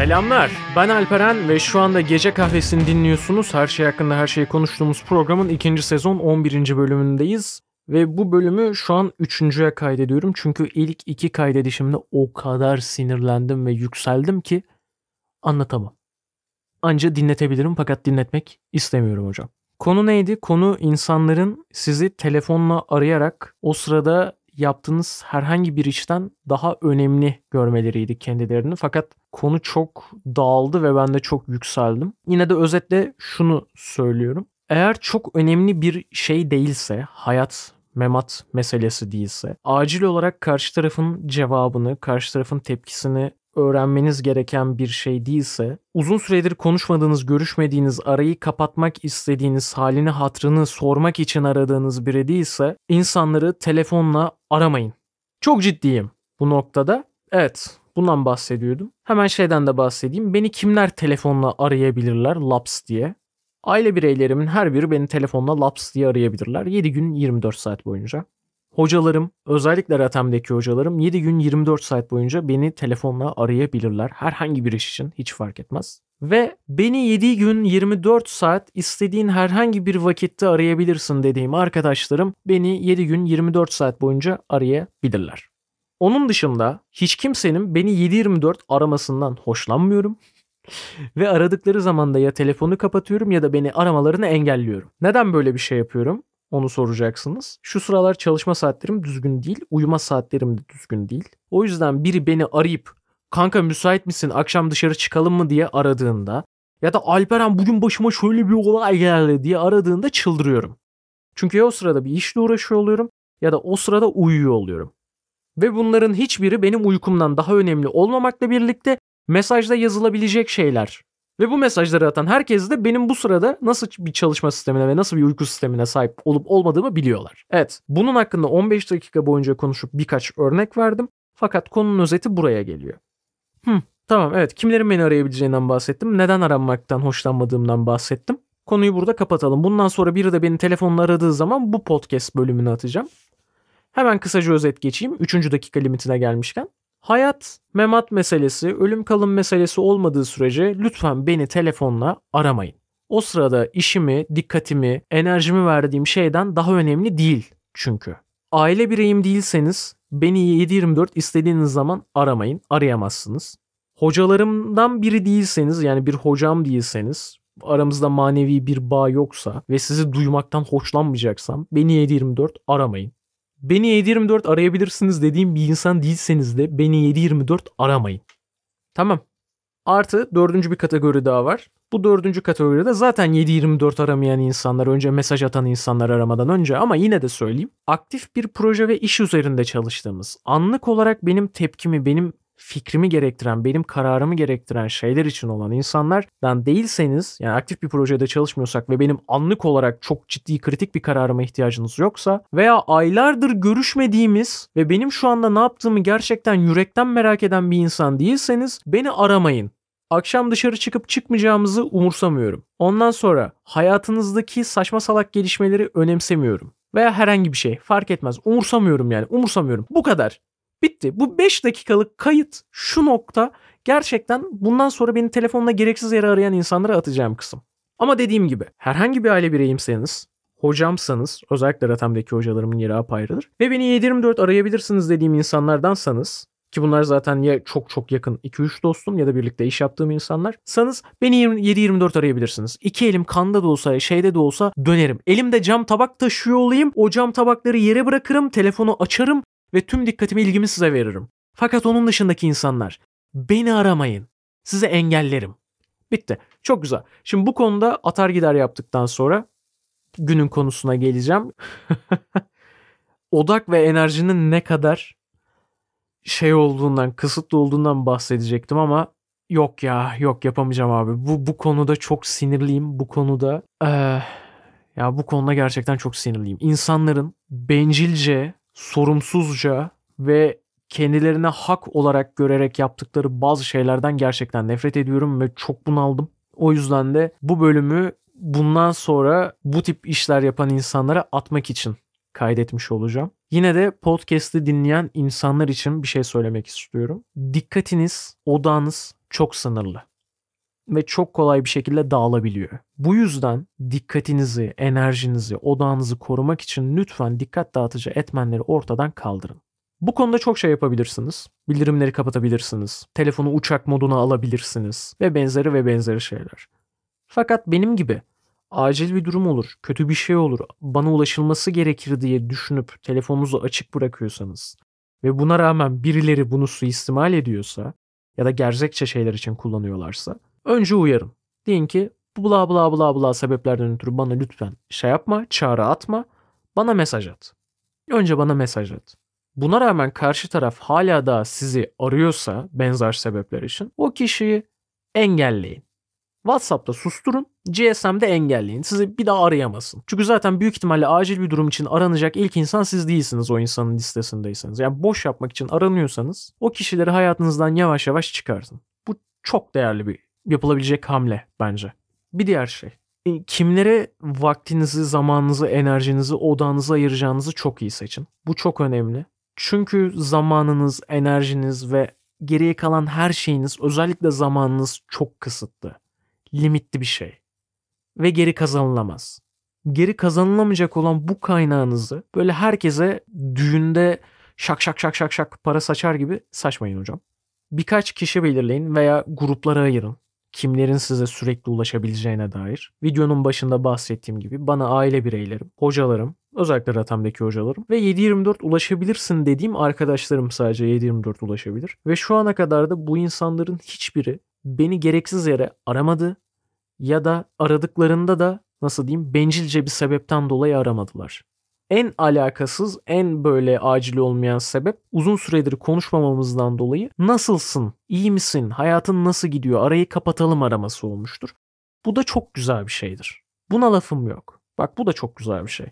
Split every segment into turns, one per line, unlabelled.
Selamlar. Ben Alperen ve şu anda Gece Kahvesi'ni dinliyorsunuz. Her şey hakkında her şeyi konuştuğumuz programın ikinci sezon 11. bölümündeyiz. Ve bu bölümü şu an üçüncüye kaydediyorum. Çünkü ilk iki kaydedişimde o kadar sinirlendim ve yükseldim ki anlatamam. Anca dinletebilirim fakat dinletmek istemiyorum hocam. Konu neydi? Konu insanların sizi telefonla arayarak o sırada yaptığınız herhangi bir işten daha önemli görmeleriydi kendilerini. Fakat konu çok dağıldı ve ben de çok yükseldim. Yine de özetle şunu söylüyorum. Eğer çok önemli bir şey değilse, hayat memat meselesi değilse, acil olarak karşı tarafın cevabını, karşı tarafın tepkisini öğrenmeniz gereken bir şey değilse, uzun süredir konuşmadığınız, görüşmediğiniz, arayı kapatmak istediğiniz, halini hatrını sormak için aradığınız biri değilse, insanları telefonla aramayın. Çok ciddiyim bu noktada. Evet, bundan bahsediyordum. Hemen şeyden de bahsedeyim. Beni kimler telefonla arayabilirler laps diye? Aile bireylerimin her biri beni telefonla laps diye arayabilirler. 7 gün 24 saat boyunca. Hocalarım, özellikle RATEM'deki hocalarım 7 gün 24 saat boyunca beni telefonla arayabilirler. Herhangi bir iş için hiç fark etmez. Ve beni 7 gün 24 saat istediğin herhangi bir vakitte arayabilirsin dediğim arkadaşlarım beni 7 gün 24 saat boyunca arayabilirler. Onun dışında hiç kimsenin beni 7-24 aramasından hoşlanmıyorum. Ve aradıkları zaman da ya telefonu kapatıyorum ya da beni aramalarını engelliyorum. Neden böyle bir şey yapıyorum? Onu soracaksınız. Şu sıralar çalışma saatlerim düzgün değil, uyuma saatlerim de düzgün değil. O yüzden biri beni arayıp kanka müsait misin akşam dışarı çıkalım mı diye aradığında ya da Alperen bugün başıma şöyle bir olay geldi diye aradığında çıldırıyorum. Çünkü ya o sırada bir işle uğraşıyor oluyorum ya da o sırada uyuyor oluyorum. Ve bunların hiçbiri benim uykumdan daha önemli olmamakla birlikte mesajda yazılabilecek şeyler. Ve bu mesajları atan herkes de benim bu sırada nasıl bir çalışma sistemine ve nasıl bir uyku sistemine sahip olup olmadığımı biliyorlar. Evet, bunun hakkında 15 dakika boyunca konuşup birkaç örnek verdim. Fakat konunun özeti buraya geliyor. Hı, tamam evet kimlerin beni arayabileceğinden bahsettim. Neden aranmaktan hoşlanmadığımdan bahsettim. Konuyu burada kapatalım. Bundan sonra biri de beni telefonla aradığı zaman bu podcast bölümünü atacağım. Hemen kısaca özet geçeyim. Üçüncü dakika limitine gelmişken. Hayat, memat meselesi, ölüm kalım meselesi olmadığı sürece lütfen beni telefonla aramayın. O sırada işimi, dikkatimi, enerjimi verdiğim şeyden daha önemli değil çünkü. Aile bireyim değilseniz beni 7-24 istediğiniz zaman aramayın, arayamazsınız. Hocalarımdan biri değilseniz yani bir hocam değilseniz aramızda manevi bir bağ yoksa ve sizi duymaktan hoşlanmayacaksam beni 7-24 aramayın. Beni 724 arayabilirsiniz dediğim bir insan değilseniz de beni 724 aramayın. Tamam. Artı dördüncü bir kategori daha var. Bu dördüncü kategoride zaten 724 aramayan insanlar önce mesaj atan insanlar aramadan önce ama yine de söyleyeyim. Aktif bir proje ve iş üzerinde çalıştığımız, anlık olarak benim tepkimi, benim fikrimi gerektiren, benim kararımı gerektiren şeyler için olan insanlardan değilseniz, yani aktif bir projede çalışmıyorsak ve benim anlık olarak çok ciddi kritik bir kararıma ihtiyacınız yoksa veya aylardır görüşmediğimiz ve benim şu anda ne yaptığımı gerçekten yürekten merak eden bir insan değilseniz beni aramayın. Akşam dışarı çıkıp çıkmayacağımızı umursamıyorum. Ondan sonra hayatınızdaki saçma salak gelişmeleri önemsemiyorum. Veya herhangi bir şey fark etmez. Umursamıyorum yani. Umursamıyorum. Bu kadar. Bitti. Bu 5 dakikalık kayıt şu nokta gerçekten bundan sonra beni telefonla gereksiz yere arayan insanlara atacağım kısım. Ama dediğim gibi herhangi bir aile bireyimseniz, hocamsanız, özellikle Ratem'deki hocalarımın yeri apayrıdır. Ve beni 724 arayabilirsiniz dediğim insanlardansanız ki bunlar zaten ya çok çok yakın 2-3 dostum ya da birlikte iş yaptığım insanlar. Sanız beni 7-24 arayabilirsiniz. İki elim kanda da olsa şeyde de olsa dönerim. Elimde cam tabak taşıyor olayım. O cam tabakları yere bırakırım. Telefonu açarım ve tüm dikkatimi ilgimi size veririm. Fakat onun dışındaki insanlar beni aramayın. Size engellerim. Bitti. Çok güzel. Şimdi bu konuda atar gider yaptıktan sonra günün konusuna geleceğim. Odak ve enerjinin ne kadar şey olduğundan, kısıtlı olduğundan bahsedecektim ama yok ya, yok yapamayacağım abi. Bu bu konuda çok sinirliyim. Bu konuda ee, ya bu konuda gerçekten çok sinirliyim. İnsanların bencilce sorumsuzca ve kendilerine hak olarak görerek yaptıkları bazı şeylerden gerçekten nefret ediyorum ve çok bunaldım. O yüzden de bu bölümü bundan sonra bu tip işler yapan insanlara atmak için kaydetmiş olacağım. Yine de podcast'i dinleyen insanlar için bir şey söylemek istiyorum. Dikkatiniz, odağınız çok sınırlı ve çok kolay bir şekilde dağılabiliyor. Bu yüzden dikkatinizi, enerjinizi, odağınızı korumak için lütfen dikkat dağıtıcı etmenleri ortadan kaldırın. Bu konuda çok şey yapabilirsiniz. Bildirimleri kapatabilirsiniz. Telefonu uçak moduna alabilirsiniz ve benzeri ve benzeri şeyler. Fakat benim gibi acil bir durum olur, kötü bir şey olur, bana ulaşılması gerekir diye düşünüp telefonunuzu açık bırakıyorsanız ve buna rağmen birileri bunu suistimal ediyorsa ya da gerzekçe şeyler için kullanıyorlarsa önce uyarın. Deyin ki bla bla bla bla sebeplerden ötürü bana lütfen şey yapma, çağrı atma, bana mesaj at. Önce bana mesaj at. Buna rağmen karşı taraf hala da sizi arıyorsa benzer sebepler için o kişiyi engelleyin. WhatsApp'ta susturun, GSM'de engelleyin. Sizi bir daha arayamasın. Çünkü zaten büyük ihtimalle acil bir durum için aranacak ilk insan siz değilsiniz o insanın listesindeyseniz. Yani boş yapmak için aranıyorsanız o kişileri hayatınızdan yavaş yavaş çıkartın. Bu çok değerli bir yapılabilecek hamle bence. Bir diğer şey. E, kimlere vaktinizi, zamanınızı, enerjinizi, odağınızı ayıracağınızı çok iyi seçin. Bu çok önemli. Çünkü zamanınız, enerjiniz ve geriye kalan her şeyiniz, özellikle zamanınız çok kısıtlı. Limitli bir şey. Ve geri kazanılamaz. Geri kazanılamayacak olan bu kaynağınızı böyle herkese düğünde şak şak şak şak şak para saçar gibi saçmayın hocam. Birkaç kişi belirleyin veya gruplara ayırın kimlerin size sürekli ulaşabileceğine dair. Videonun başında bahsettiğim gibi bana aile bireylerim, hocalarım, özellikle Ratam'daki hocalarım ve 724 ulaşabilirsin dediğim arkadaşlarım sadece 724 ulaşabilir. Ve şu ana kadar da bu insanların hiçbiri beni gereksiz yere aramadı ya da aradıklarında da nasıl diyeyim bencilce bir sebepten dolayı aramadılar en alakasız, en böyle acil olmayan sebep uzun süredir konuşmamamızdan dolayı nasılsın, iyi misin, hayatın nasıl gidiyor, arayı kapatalım araması olmuştur. Bu da çok güzel bir şeydir. Buna lafım yok. Bak bu da çok güzel bir şey.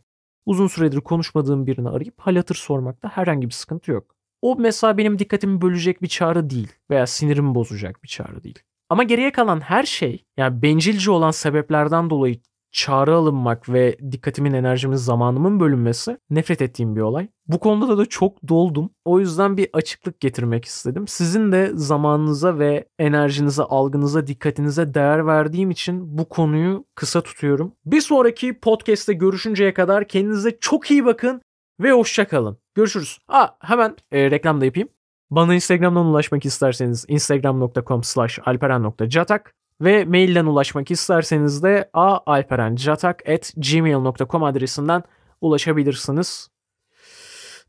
Uzun süredir konuşmadığım birini arayıp hal hatır sormakta herhangi bir sıkıntı yok. O mesela benim dikkatimi bölecek bir çağrı değil veya sinirimi bozacak bir çağrı değil. Ama geriye kalan her şey yani bencilce olan sebeplerden dolayı çağrı alınmak ve dikkatimin, enerjimin, zamanımın bölünmesi nefret ettiğim bir olay. Bu konuda da çok doldum. O yüzden bir açıklık getirmek istedim. Sizin de zamanınıza ve enerjinize, algınıza, dikkatinize değer verdiğim için bu konuyu kısa tutuyorum. Bir sonraki podcast'te görüşünceye kadar kendinize çok iyi bakın ve hoşça kalın. Görüşürüz. Aa, hemen e, reklam da yapayım. Bana Instagram'dan ulaşmak isterseniz instagram.com slash alperen.catak ve mailden ulaşmak isterseniz de aalperencatak.gmail.com adresinden ulaşabilirsiniz.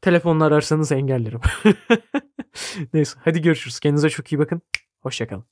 Telefonla ararsanız engellerim. Neyse hadi görüşürüz. Kendinize çok iyi bakın. Hoşçakalın.